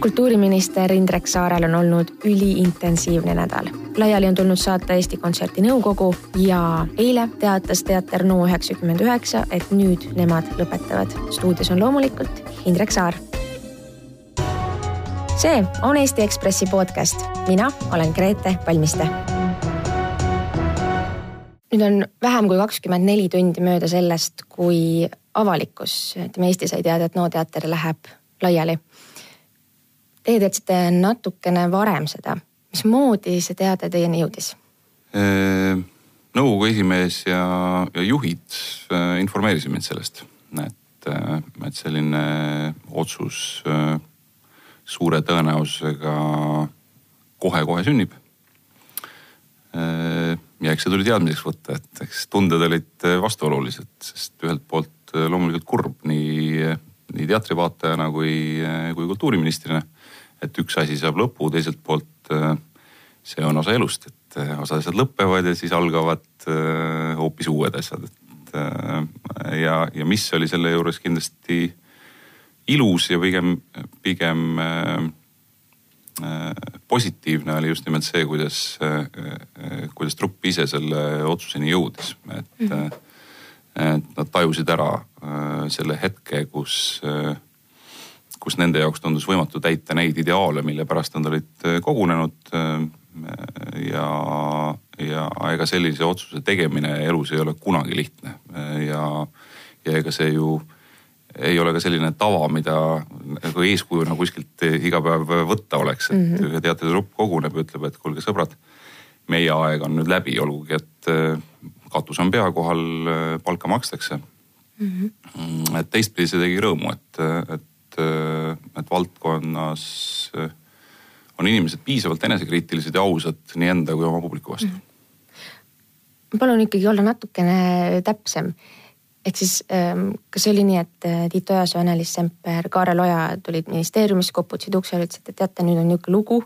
kultuuriminister Indrek Saarel on olnud üliintensiivne nädal. laiali on tulnud saata Eesti Kontserdi nõukogu ja eile teatas teater NO üheksakümmend üheksa, et nüüd nemad lõpetavad. stuudios on loomulikult Indrek Saar. see on Eesti Ekspressi podcast, mina olen Grete Palmiste. nüüd on vähem kui kakskümmend neli tundi mööda sellest, kui avalikkus, ütleme Eesti sai teada, et NO teater läheb laiali Teie teadsite natukene varem seda. mismoodi see teade teieni jõudis? nõukogu esimees ja, ja juhid äh, informeerisid mind sellest, et, äh, et selline otsus äh, suure tõenäosusega kohe-kohe sünnib. ja eks see tuli teadmiseks võtta, et eks tunded olid vastuolulised, sest ühelt poolt loomulikult kurb nii, nii teatrivaatajana kui, kui kultuuriministrina et üks asi saab lõpu, teiselt poolt äh, see on osa elust, et äh, osa asjad lõpevad ja siis algavad äh, hoopis uued asjad, et ja, ja mis oli selle juures kindlasti ilus ja pigem, pigem positiivne oli just nimelt see, kuidas, kuidas trupp ise selle otsuseni jõudis, et mm, -hmm. et nad tajusid ära selle hetke, kus kus nende jaoks tundus võimatu täita neid ideaale, mille pärast nad olid äh, kogunenud. Äh, ja, ja ega sellise otsuse tegemine elus ei ole kunagi lihtne ja, ja ega see ju ei ole ka selline tava, mida nagu eeskujuna kuskilt iga päev võtta oleks, et mm -hmm. teatritrupp koguneb ja ütleb, et kuulge sõbrad, meie aeg on nüüd läbi, olgugi et äh, katus on pea kohal, palka makstakse mm. -hmm. et teistpidi see tegi rõõmu, et, et et, et valdkonnas eh, on inimesed piisavalt enesekriitilised ja ausad nii enda kui oma publiku vastu mm. -hmm. palun ikkagi olla natukene täpsem. ehk siis ehm, kas see oli nii, et eh, Tiit Ojasoo, Ene-Liis Semper, Kaarel Oja tulid ministeeriumisse, koputasid ukse ütlesid, et teate, nüüd on niisugune lugu.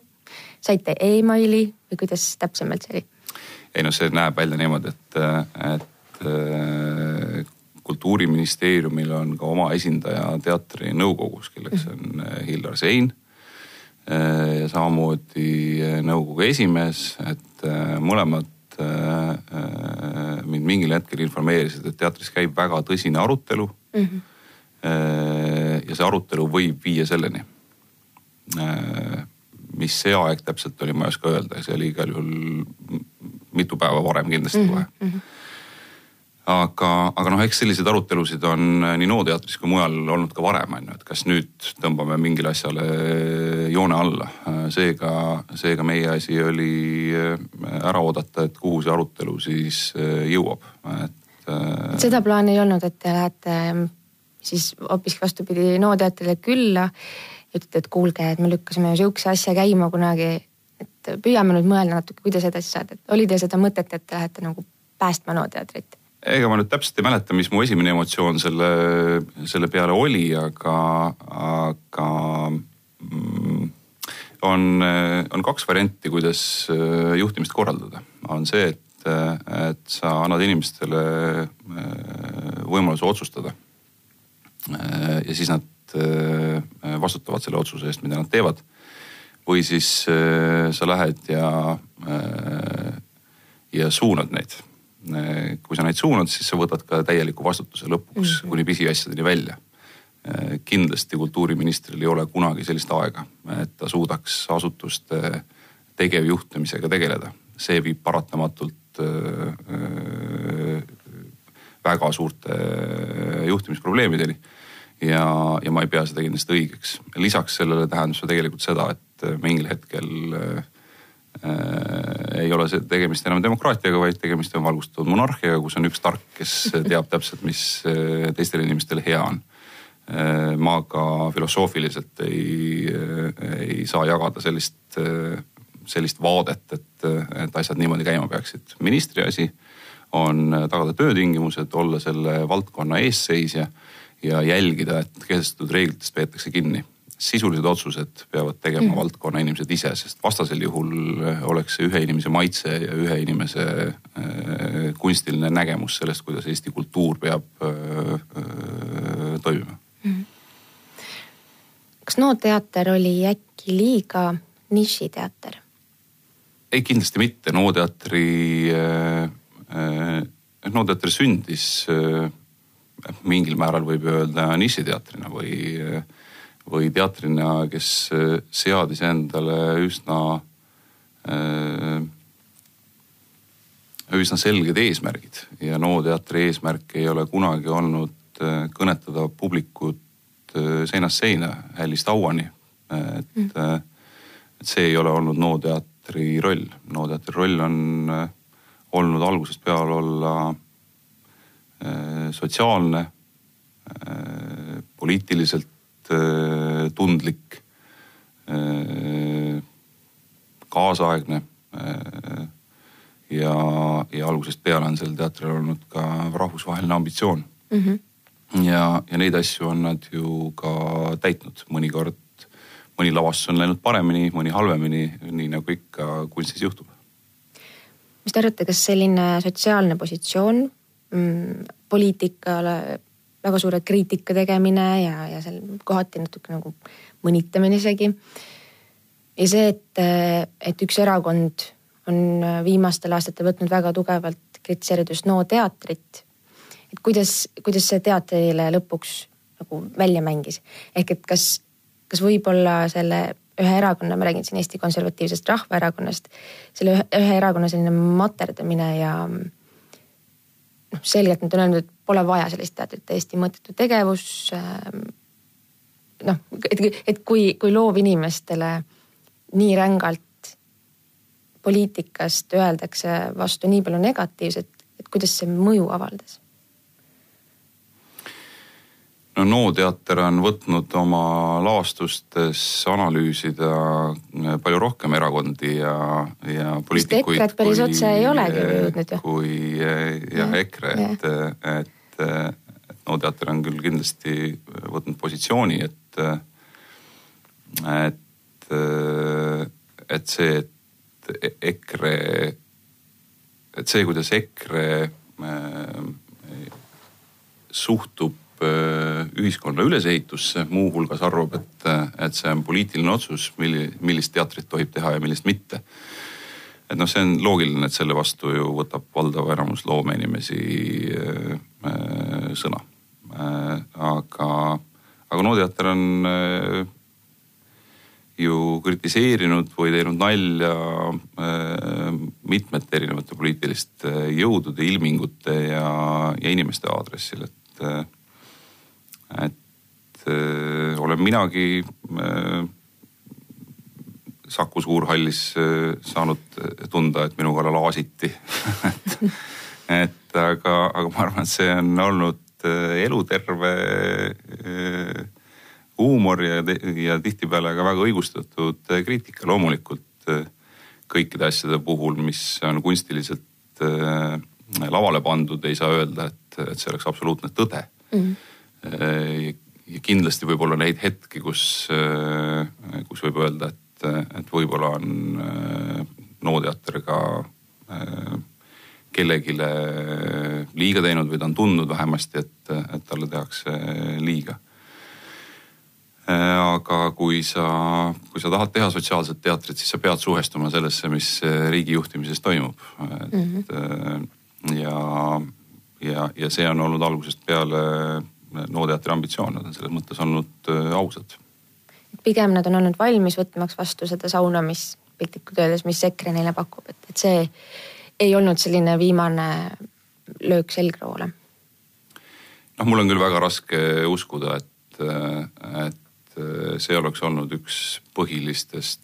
saite emaili või kuidas täpsemalt see oli? ei noh, see näeb välja niimoodi, et, et eh, kultuuriministeeriumil on ka oma esindaja teatri nõukogus, kelleks on eh, Hillar Sein. Eh, ja samamoodi eh, nõukogu esimees, et mõlemad mind mingil hetkel informeerisid, et teatris käib väga tõsine arutelu mm. -hmm. ja see arutelu võib viia selleni. mis see aeg täpselt oli, ma ei oska öelda, see oli igal juhul mitu päeva varem kindlasti mm -hmm. Aga, aga noh, eks selliseid arutelusid on nii NO teatris kui mujal olnud ka varem, on ju, et kas nüüd tõmbame mingile asjale joone alla. seega, seega meie asi oli ära oodata, et kuhu see arutelu siis jõuab, et. seda plaani ei olnud, et te lähete siis hoopiski vastupidi NO teatrile külla ütlete, et kuulge, et me lükkasime sihukese asja käima kunagi. et püüame nüüd mõelda natuke, kuidas edasi saada, et oli teil seda mõtet, et te lähete nagu päästma NO teatrit? Ega ma nüüd täpselt ei mäleta, mis mu esimene emotsioon selle, selle peale oli, aga, aga mm, on, on kaks varianti, kuidas äh, juhtimist korraldada. on see, et, et sa annad inimestele äh, võimaluse otsustada. Äh, ja siis nad vastutavad selle otsuse eest, mida nad teevad. või siis sa lähed ja, ja suunad neid kui sa neid suunad, siis sa võtad ka täieliku vastutuse lõpuks mm -hmm. kuni pisiasjadeni välja. Äh, kindlasti kultuuriministril ei ole kunagi sellist aega, et ta suudaks asutuste tegevjuhtimisega tegeleda. see viib paratamatult äh, väga suurte juhtimisprobleemideni. ja, ja ma ei pea seda kindlasti õigeks. lisaks sellele tähendab see tegelikult seda, et mingil hetkel Äh, ei ole see tegemist enam demokraatiaga, vaid tegemist on valgustatud monarhiaga, kus on üks tark, kes teab täpselt, mis äh, teistel inimestel hea on. Äh, ma ka filosoofiliselt ei, ei saa jagada sellist, sellist vaadet, et, et asjad niimoodi käima peaksid. ministri asi on tagada töötingimused, olla selle valdkonna eesseisja ja jälgida, et kehtestatud reeglitest peetakse kinni sisulised otsused peavad tegema mm. valdkonna inimesed ise, sest vastasel juhul eh, oleks see ühe inimese maitse ja ühe inimese äh, kunstiline nägemus sellest, kuidas Eesti kultuur peab äh, äh, toimima mm. kas NO teater oli äkki liiga nišiteater? ei, kindlasti mitte, NO teatri äh,, äh, NO teater sündis äh, mingil määral võib öelda nišiteatrina või, või teatrina, kes seadis endale üsna, üsna selged eesmärgid ja NO teatri eesmärk ei ole kunagi olnud kõnetada publikut seinast seina, hällist hauani. et mm., et see ei ole olnud NO teatri roll. NO teatri roll on olnud algusest peale olla Äh, sotsiaalne, äh, poliitiliselt äh, tundlik, kaasaegne. ja, ja algusest peale on sel teatril olnud ka rahvusvaheline ambitsioon mm. -hmm. ja, ja neid asju on nad ju ka täitnud, mõnikord, mõni lavastus on läinud paremini, mõni halvemini, nii nagu ikka kunstis juhtub. mis te arvate, kas selline sotsiaalne positsioon mm, poliitikale väga suure kriitika tegemine ja, ja seal kohati natuke nagu mõnitamine isegi. ja see, et, et üks erakond on viimastel aastatel võtnud väga tugevalt kritiseerida just NO teatrit. et kuidas, kuidas see teatrile lõpuks nagu välja mängis, ehk et kas, kas võib-olla selle ühe erakonna, ma räägin siin Eesti Konservatiivsest Rahvaerakonnast, selle ühe, ühe erakonna selline materdamine ja noh, selgelt nad on öelnud, et pole vaja sellist teatrit, täiesti mõttetu tegevus. Ähm, noh, et, et kui, kui loovinimestele nii rängalt poliitikast öeldakse vastu nii palju negatiivset, et kuidas see mõju avaldas? No NO teater on võtnud oma lavastustes analüüsida palju rohkem erakondi ja, ja poliitikuid. EKRE-t päris kui, otse ei olegi jõudnud ju. kui jah, EKRE, et, et, et NO teater on küll kindlasti võtnud positsiooni, et, et, et see, et EKRE, et see, kuidas EKRE suhtub ühiskonna ülesehitusse, muuhulgas arvab, et, et see on poliitiline otsus, milli-, millist teatrit tohib teha ja millist mitte. et noh, see on loogiline, et selle vastu ju võtab valdav enamus loomeinimesi äh, äh, sõna äh,. aga, aga NO teater on äh, ju kritiseerinud või teinud nalja äh, mitmete erinevate poliitiliste jõudude, ilmingute ja, ja inimeste aadressil, et äh, et öö, äh, olen minagi öö, äh, Saku Suurhallis öö, äh, saanud tunda, et minu kallal aasiti et, et aga, aga ma arvan, et see on olnud eluterve huumor ja, ja tihtipeale ka väga õigustatud kriitika. loomulikult kõikide asjade puhul, mis on kunstiliselt lavale pandud, ei saa öelda, et, et see oleks absoluutne tõde mm. -hmm ja kindlasti võib olla neid hetki, kus, äh, kus võib öelda, et, et võib-olla on äh, NO teater ka kellelegi liiga teinud või ta on tundnud vähemasti, et, et talle tehakse liiga. aga kui sa, kui sa tahad teha sotsiaalset teatrit, siis sa pead suhestuma sellesse, mis riigi juhtimises toimub. et mm -hmm. ja, ja, ja see on olnud algusest peale NO teatri ambitsioon, nad on selles mõttes olnud äh, ausad. pigem nad on olnud valmis võtmaks vastu seda sauna, mis piltlikult öeldes, mis EKRE neile pakub, et, et see ei olnud selline viimane löök selgroole. noh, mul on küll väga raske uskuda, et, äh, et äh, see oleks olnud üks põhilistest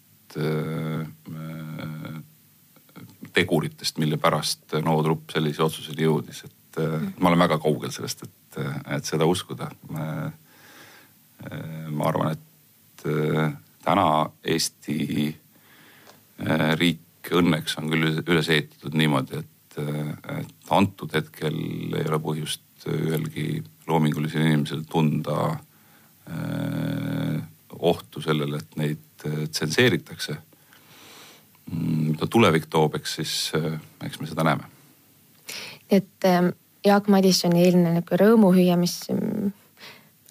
teguritest, mille pärast NO trupp sellise otsuseni jõudis, et ma olen väga kaugel sellest, et et seda uskuda. ma arvan, et äh, täna Eesti äh, riik õnneks on küll üles ehitatud niimoodi, et, et antud hetkel ei ole põhjust ühelgi loomingulisel inimesel tunda ohtu sellele, et neid tsenseeritakse. Mm, mida tulevik toob, eks siis, eks me seda näeme. et Jaak Madissoni eilne niisugune rõõmuhüüa, mis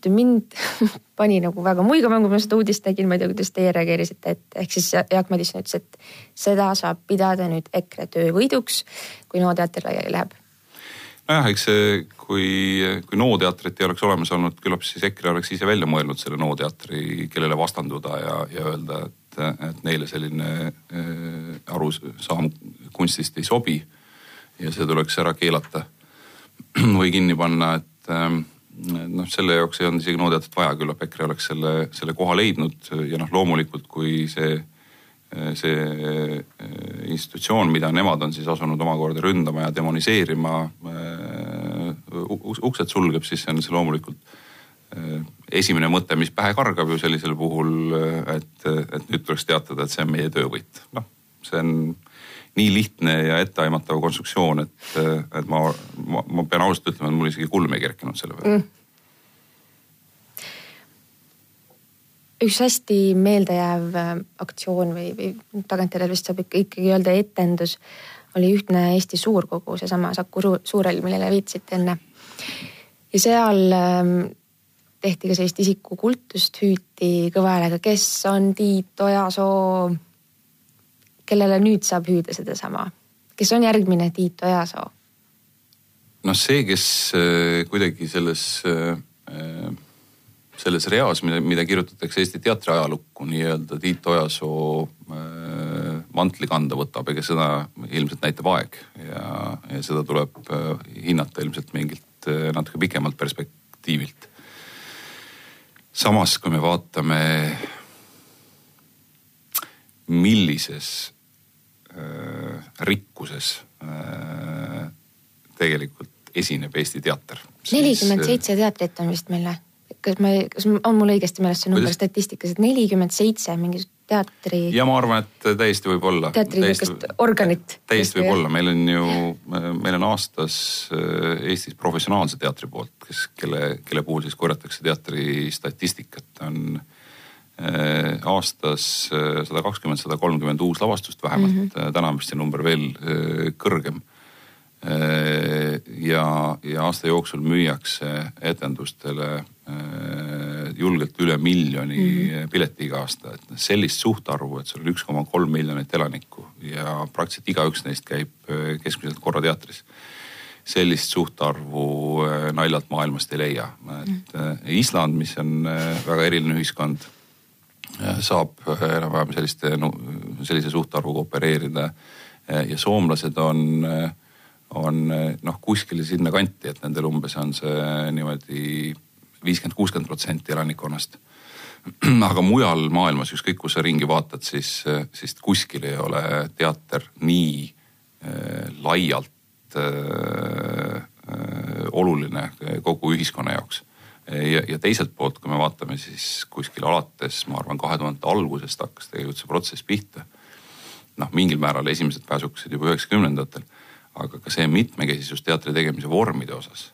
mind pani nagu väga muigama, kui ma seda uudist nägin, ma ei tea, kuidas teie reageerisite, et ehk siis Jaak Madison ütles, et seda saab pidada nüüd EKRE töövõiduks, kui NO teater laiali läheb nojah, eks see, kui, kui NO teatrit ei oleks olemas olnud, küllap siis EKRE oleks ise välja mõelnud selle NO teatri, kellele vastanduda ja, ja öelda, et, et neile selline äh, arusaam kunstist ei sobi. ja see tuleks ära keelata või kinni panna, et äh, noh, selle jaoks ei olnud isegi NO teatrit vaja, küllap EKRE oleks selle, selle koha leidnud ja noh, loomulikult kui see see äh, institutsioon, mida nemad on siis asunud omakorda ründama ja demoniseerima, äh, uksed sulgeb, siis see on see loomulikult äh, esimene mõte, mis pähe kargab ju sellisel puhul, et, et nüüd tuleks teatada, et see on meie töövõit. noh, see on nii lihtne ja etteaimatav konstruktsioon, et, et ma, ma, ma pean ausalt ütlema, et mul isegi kulm ei kerkinud selle peale mm üks hästi meeldejääv äh, aktsioon või, või tagantjärele vist saab ikka ikkagi öelda etendus oli ühtne Eesti suurkogu, seesama Saku Suurhall, millele viitasite enne. ja seal ähm, tehti ka sellist isikukultust, hüüti kõva häälega, kes on Tiit Ojasoo. Kellele nüüd saab hüüda sedasama, kes on järgmine Tiit Ojasoo? noh, see, kes äh, kuidagi selles äh, selles reas, mida, mida kirjutatakse Eesti teatri ajalukku nii-öelda Tiit Ojasoo äh, mantli kanda võtab, ega seda ilmselt näitab aeg ja, ja seda tuleb hinnata ilmselt mingilt natuke pikemalt perspektiivilt. samas, kui me vaatame, millises rikkuses äh, tegelikult esineb Eesti teater. nelikümmend seitse teatrit on vist meil või? kas ma, kas on mul õigesti meeles see number statistikas, et nelikümmend seitse mingisugust teatri. ja ma arvan, et täiesti võib olla. teatri niisugust organit. täiesti võib olla, meil on ju, meil on aastas äh, Eestis professionaalse teatri poolt, kes, kelle, kelle puhul siis korjatakse teatri statistikat, on äh, aastas äh, sada kakskümmend, sada kolmkümmend uus lavastust vähemalt mm, -hmm. täna on vist see number veel kõrgem ja, ja aasta jooksul müüakse etendustele Äh, julgelt üle miljoni mm -hmm. pileti iga aasta, et sellist suhtarvu, et sul on üks koma kolm miljonit elanikku ja praktiliselt igaüks neist käib äh, keskmiselt korra teatris. sellist suhtarvu äh, naljalt maailmast ei leia, et mm. Island, mis on väga eriline ühiskond, saab enam-vähem selliste sellise suhtarvuga opereerida. ja soomlased on on noh, kuskile sinna kanti, et nendel umbes on see niimoodi viiskümmend, kuuskümmend protsenti elanikkonnast. aga mujal maailmas, ükskõik kus sa ringi vaatad, siis, siis kuskil ei ole teater nii äh, laialt äh, oluline kogu ühiskonna jaoks. Ja, ja teiselt poolt, kui me vaatame, siis kuskil alates, ma arvan, kahe tuhandete algusest hakkas tegelikult see protsess pihta. noh, mingil määral esimesed pääsukesed juba üheksakümnendatel, aga ka see mitmekesisus teatri tegemise vormide osas,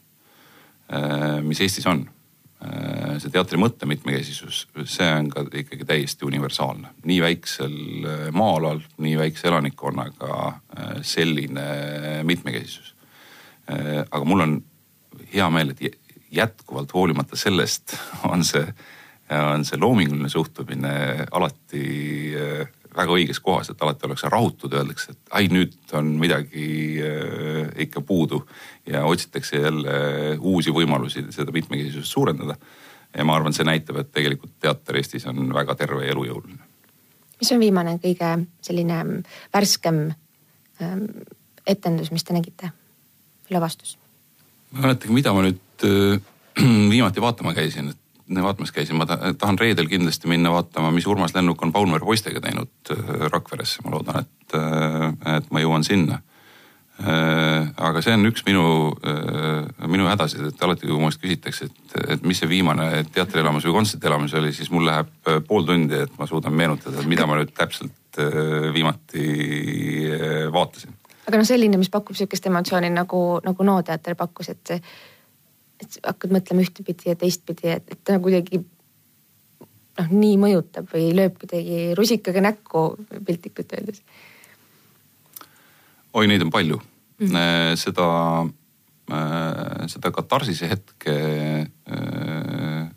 äh, mis Eestis on Äh, see teatri mõtte mitmekesisus, see on ka ikkagi täiesti universaalne. nii väiksel äh, maa-alal, nii väikse elanikkonnaga selline mitmekesisus. aga mul on hea meel, et jätkuvalt hoolimata sellest on see, on see loominguline suhtumine alati väga õiges kohas, et alati ollakse rahutud, öeldakse, et ai, nüüd on midagi äh, ikka puudu ja otsitakse jälle uusi võimalusi seda mitmekesisust suurendada. ja ma arvan, see näitab, et tegelikult teater Eestis on väga terve ja elujõuline. mis on viimane kõige selline värskem ähm, etendus, mis te nägite, lavastus? Mäletage, mida ma nüüd äh, viimati vaatama käisin, et vaatamas käisin, ma tahan reedel kindlasti minna vaatama, mis Urmas Lennuk on Paunvere poistega teinud äh, Rakveresse, ma loodan, et, äh, et ma jõuan sinna. Äh, aga see on üks minu, minu hädasid, et alati, kui käest küsitakse, et, et mis see viimane teatrielamus või kontserdielamus oli, siis mul läheb pool tundi, et ma suudan meenutada, mida ma nüüd täpselt viimati vaatasin. Aga noh, selline, mis pakub sihukest emotsiooni nagu, nagu NO teater pakkus, et et hakkad mõtlema ühtepidi ja teistpidi, et, et ta kuidagi noh, nii mõjutab või lööb kuidagi rusikaga näkku piltlikult öeldes. oi, neid on palju mm. -hmm. seda, äh, seda katarsise hetke äh,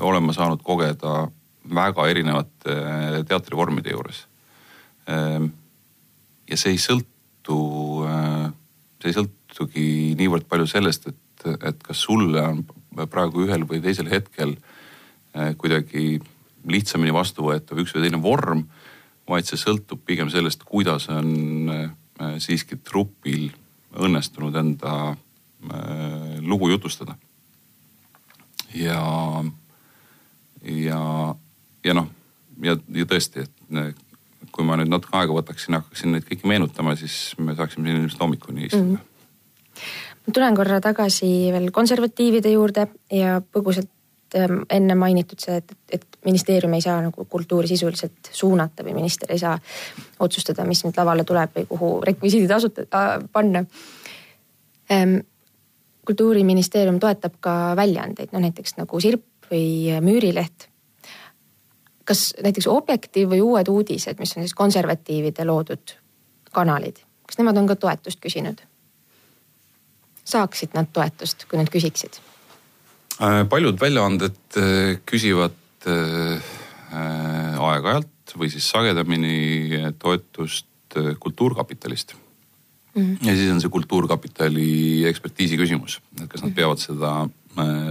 olen ma saanud kogeda väga erinevate teatrivormide juures. ja see ei sõltu, see ei sõltugi niivõrd palju sellest, et, et kas sulle on praegu ühel või teisel hetkel kuidagi lihtsamini vastuvõetav üks või teine vorm, vaid see sõltub pigem sellest, kuidas on siiski trupil õnnestunud enda äh, lugu jutustada. ja, ja, ja noh, ja, ja tõesti, et kui ma nüüd natuke aega võtaksin hakkaksin neid kõiki meenutama, siis me saaksime siin ilmselt hommikuni istuda mm. -hmm. ma tulen korra tagasi veel konservatiivide juurde ja põgusalt ähm, enne mainitud see, et, et ministeerium ei saa nagu kultuuri sisuliselt suunata või minister ei saa otsustada, mis nüüd lavale tuleb või kuhu rekvisiidid asutada, panna Ehm, kultuuriministeerium toetab ka väljaandeid, no näiteks nagu Sirp või Müürileht. Kas näiteks Objektiiv või Uued Uudised, mis on siis konservatiivide loodud kanalid, kas nemad on ka toetust küsinud? saaksid nad toetust, kui nad küsiksid? Äh, paljud väljaanded äh, küsivad äh, aeg-ajalt või siis sagedamini toetust Kultuurkapitalist mm. -hmm. ja siis on see Kultuurkapitali ekspertiisi küsimus, et kas nad mhm. peavad seda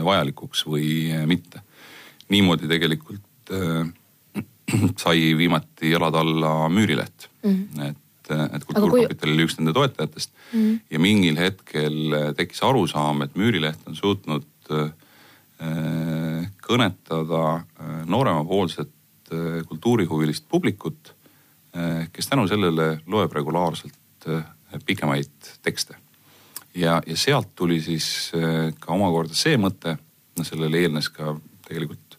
vajalikuks või mitte. niimoodi tegelikult sai viimati jalad alla Müürileht mm. -hmm. et, et Kultuurkapital oli kui... üks nende toetajatest mm. -hmm. ja mingil hetkel tekkis arusaam, et Müürileht on suutnud äh, kõnetada äh, nooremapoolset äh, kultuurihuvilist publikut, kes tänu sellele loeb regulaarselt pikemaid tekste. ja, ja sealt tuli siis ka omakorda see mõte, no sellele eelnes ka tegelikult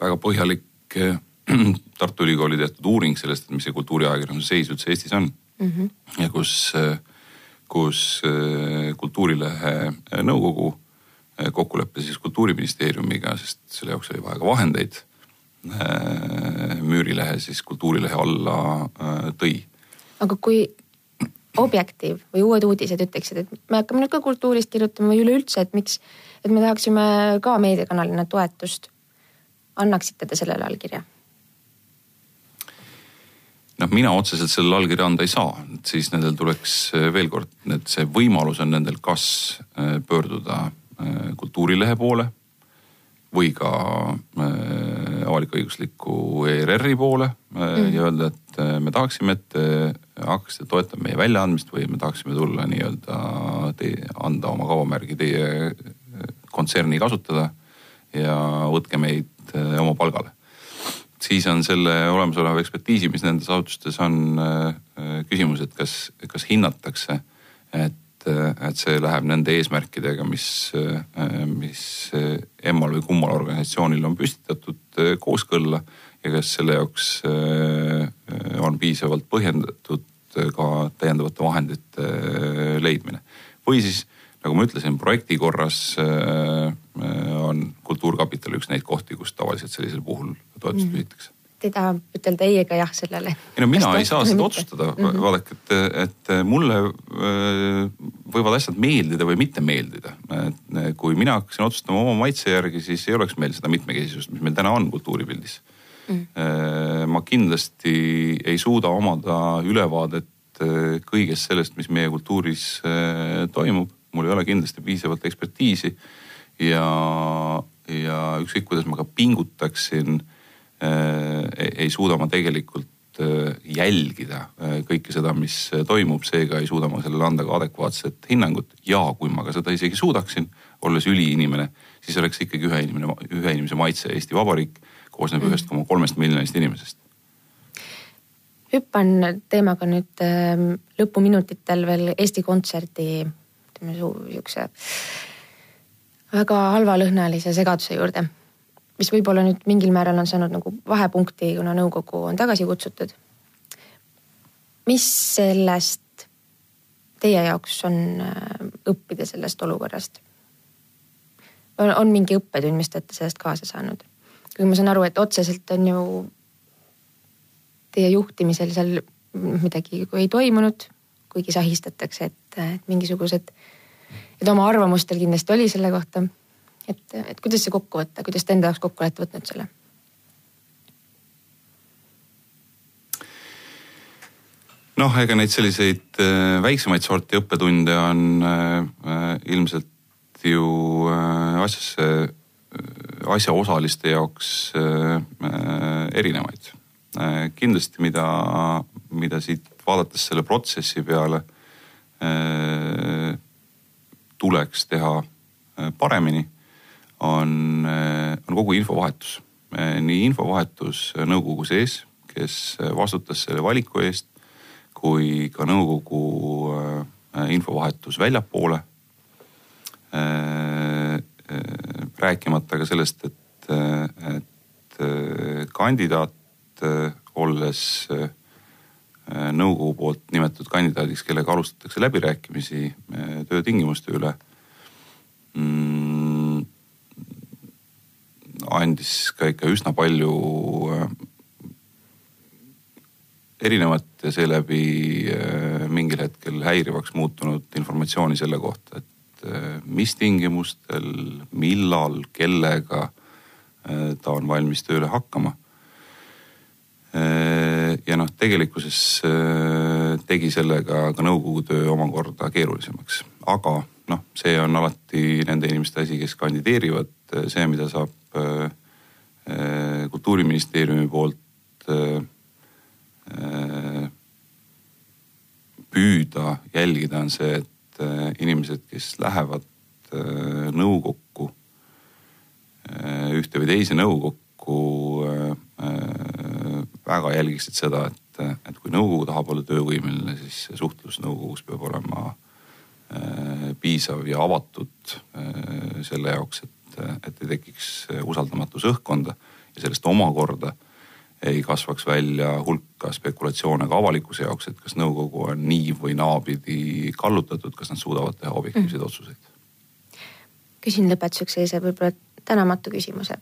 väga põhjalik Tartu Ülikooli tehtud uuring sellest, et mis see kultuuriajakirjanduse seis üldse Eestis on mm. -hmm. ja kus, äh, kus Kultuurilehe nõukogu kokkulepe siis kultuuriministeeriumiga, sest selle jaoks oli vaja ka vahendeid. müürilehe siis kultuurilehe alla tõi. aga kui Objektiiv või Uued Uudised ütleksid, et me hakkame nüüd ka kultuurist kirjutama või üleüldse, et miks, et me tahaksime ka meediakanalina toetust. annaksite te sellele allkirja? Noh, mina otseselt sellele allkirja anda ei saa, et siis nendel tuleks eh, veel kord, et see võimalus on nendel kas eh, pöörduda eh, kultuurilehe poole või ka avalik-õigusliku ERR-i poole mm ja öelda, et me tahaksime, et hakkaksite toetama meie väljaandmist või me tahaksime tulla nii-öelda anda oma kaubamärgi teie kontserni kasutada ja võtke meid oma palgale. Siis on selle olemasoleva ekspertiisi, mis nendes asutustes on, äh, küsimus, et kas, kas hinnatakse, et, et see läheb nende eesmärkidega, mis, mis emmal või kummal organisatsioonil on püstitatud kooskõlla ja kas selle jaoks äh, on piisavalt põhjendatud äh, ka täiendavate vahendite äh, leidmine. või siis nagu ma ütlesin, projekti korras on Kultuurkapital üks neid kohti, kus tavaliselt sellisel puhul toetust mhm. küsitakse Te ei taha ütelda ei ega jah sellele? ei no mina ei saa seda mitte? otsustada mm, -hmm. vaadake, et, et mulle võivad asjad meeldida või mitte meeldida. kui mina hakkasin otsustama oma maitse järgi, siis ei oleks meil seda mitmekesisust, mis meil täna on kultuuripildis mm.. ma kindlasti ei suuda omada ülevaadet äh, kõigest sellest, mis meie kultuuris äh, toimub. Mul ei ole kindlasti piisavalt ekspertiisi ja, ja ükskõik, kuidas ma ka pingutaksin, ei suuda ma tegelikult jälgida kõike seda, mis toimub, seega ei suuda ma sellele anda ka adekvaatset hinnangut. ja kui ma ka seda isegi suudaksin, olles üliinimene, siis oleks ikkagi ühe inimene, ühe inimese maitse Eesti Vabariik koosneb mm. ühest koma kolmest miljonist inimesest. hüppan teemaga nüüd äh, lõpuminutitel veel Eesti Kontserdi ütleme sihukese väga halvalõhnalise segaduse juurde. mis võib-olla nüüd mingil määral on saanud nagu vahepunkti, kuna nõukogu on tagasi kutsutud. mis sellest teie jaoks on äh, õppida sellest olukorrast? on, mingi õppetund, mis te olete sellest kaasa saanud? kuigi ma saan aru, et otseselt on ju teie juhtimisel seal midagi ei toimunud, kuigi sahistatakse, et, et mingisugused, et oma arvamustel kindlasti oli selle kohta. et, et kuidas see kokku võtta, kuidas te enda jaoks kokku olete võtnud selle? noh, ega neid selliseid äh, väiksemaid sorti õppetunde on äh, ilmselt ju äh, asjasse, asjaosaliste jaoks erinevaid. kindlasti, mida, mida siit vaadates selle protsessi peale tuleks teha paremini, on, on kogu infovahetus. nii infovahetus nõukogu sees, kes vastutas selle valiku eest kui ka nõukogu äh, infovahetus väljapoole. Äh, äh, rääkimata ka sellest, et, et kandidaat, olles nõukogu poolt nimetatud kandidaadiks, kellega alustatakse läbirääkimisi töötingimuste üle mm,. andis ka ikka üsna palju erinevat ja seeläbi äh, mingil hetkel häirivaks muutunud informatsiooni selle kohta, et äh, mis tingimustel, millal, kellega äh, ta on valmis tööle hakkama. Tegelikkuses tegi sellega ka nõukogu töö omakorda keerulisemaks, aga noh, see on alati nende inimeste asi, kes kandideerivad, see, mida saab kultuuriministeeriumi poolt Äh, püüda jälgida, on see, et äh, inimesed, kes lähevad äh, nõukokku, ühte või teise nõukokku, väga jälgiksid seda, et, et kui nõukogu tahab olla töövõimeline, siis suhtlus nõukogus peab olema piisav ja avatud selle jaoks, et, et ei tekiks usaldamatus õhkkonda ja sellest omakorda ei kasvaks välja hulka spekulatsioone ka avalikkuse jaoks, et kas nõukogu on nii või naapidi kallutatud, kas nad suudavad teha objektiivseid mm. otsuseid. küsin lõpetuseks sellise võib-olla tänamatu küsimuse.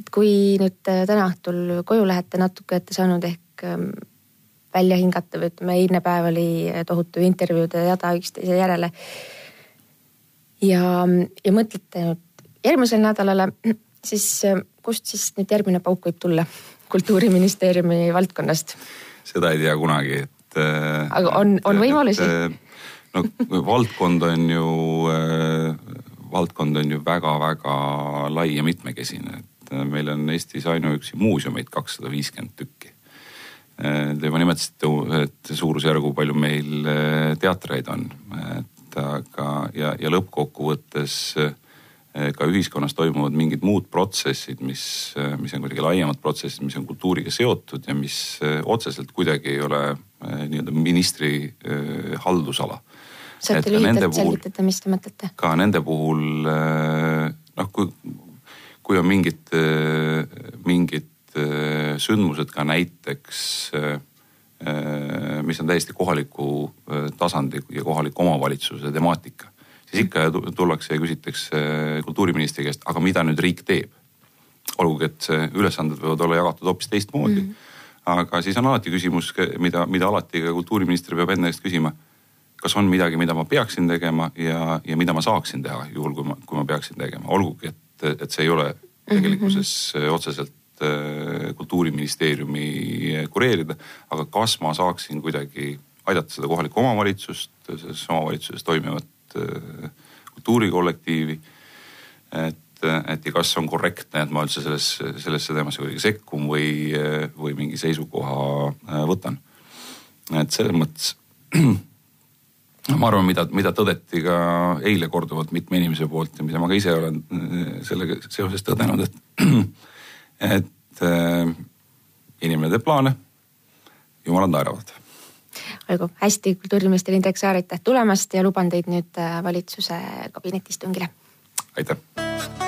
et kui nüüd täna õhtul koju lähete, natuke olete saanud ehk ähm, välja hingata või ütleme, eilne päev oli tohutu intervjuude jada üksteise järele. ja, ja mõtlete nüüd järgmisele nädalale, siis äh, kust siis nüüd järgmine pauk võib tulla? kultuuriministeeriumi valdkonnast? seda ei tea kunagi, et. Äh, aga on, on võimalusi? Äh, no valdkond on ju, äh, valdkond on ju väga-väga lai ja mitmekesine, et meil on Eestis ainuüksi muuseumeid kakssada viiskümmend tükki. Te juba nimetasite, et suurusjärgu palju meil teatreid on, et aga ja, ja lõppkokkuvõttes Eh, ka ühiskonnas toimuvad mingid muud protsessid, mis, eh, mis on kuidagi laiemad protsessid, mis on kultuuriga seotud ja mis eh, otseselt kuidagi ei ole nii-öelda ministri haldusala. saate lühidalt selgitada, mis te mõtlete? ka nende puhul noh, kui, kui on mingid, mingid sündmused ka näiteks mis on täiesti kohaliku tasandi ja kohaliku omavalitsuse temaatika siis ikka tullakse ja küsitakse kultuuriministri käest, aga mida nüüd riik teeb? olgugi, et ülesanded võivad olla jagatud hoopis teistmoodi mm. -hmm. aga siis on alati küsimus, mida, mida alati ka kultuuriminister peab enda käest küsima. kas on midagi, mida ma peaksin tegema ja, ja mida ma saaksin teha, juhul kui ma, kui ma peaksin tegema, olgugi et, et see ei ole tegelikkuses mm -hmm. otseselt äh, kultuuriministeeriumi kureerida. aga kas ma saaksin kuidagi aidata seda kohalikku omavalitsust, selles omavalitsuses toimivat Äh, kultuurikollektiivi. et, et ja kas on korrektne, et ma üldse selles, sellesse teemasse kuidagi sekkun või, või mingi seisukoha äh, võtan. et selles mõttes ma arvan, mida, mida tõdeti ka eile korduvalt mitme inimese poolt ja mida ma ka ise olen äh, sellega seoses tõdenud, et, et äh, inimene teeb plaane, jumalad naeravad. Olgu hästi, kultuuriminister Indrek Saar, aitäh tulemast ja luban teid nüüd äh, valitsuse kabinetiistungile. aitäh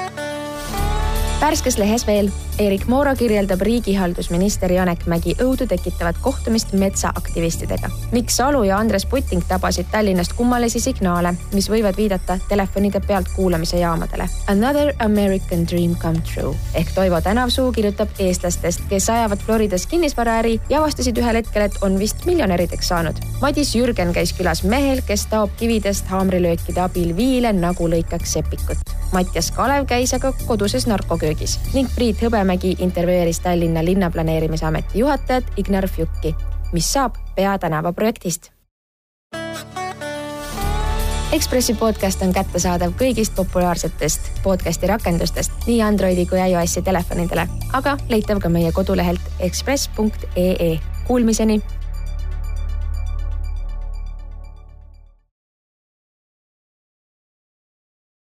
värskes lehes veel, Erik Moora kirjeldab riigihaldusminister Janek Mägi õudu tekitavat kohtumist metsaaktivistidega. Mikk Salu ja Andres Putting tabasid Tallinnast kummalisi signaale, mis võivad viidata telefonide pealtkuulamise jaamadele. Another American dream come true ehk Toivo Tänavsuu kirjutab eestlastest, kes ajavad Floridas kinnisvaraäri ja avastasid ühel hetkel, et on vist miljonärideks saanud. Madis Jürgen käis külas mehel, kes taob kividest haamrilöökide abil viile nagu lõikaks sepikut Mattias Kalev käis aga koduses narkoköögis ning Priit Hõbemägi intervjueeris Tallinna Linnaplaneerimise Ameti juhatajat Ignar Fjukki, mis saab Peatänava projektist Ekspressi podcast on kättesaadav kõigist populaarsetest podcasti rakendustest nii Androidi kui iOS-i telefonidele, aga leitav ka meie kodulehelt ekspress.ee. Kuulmiseni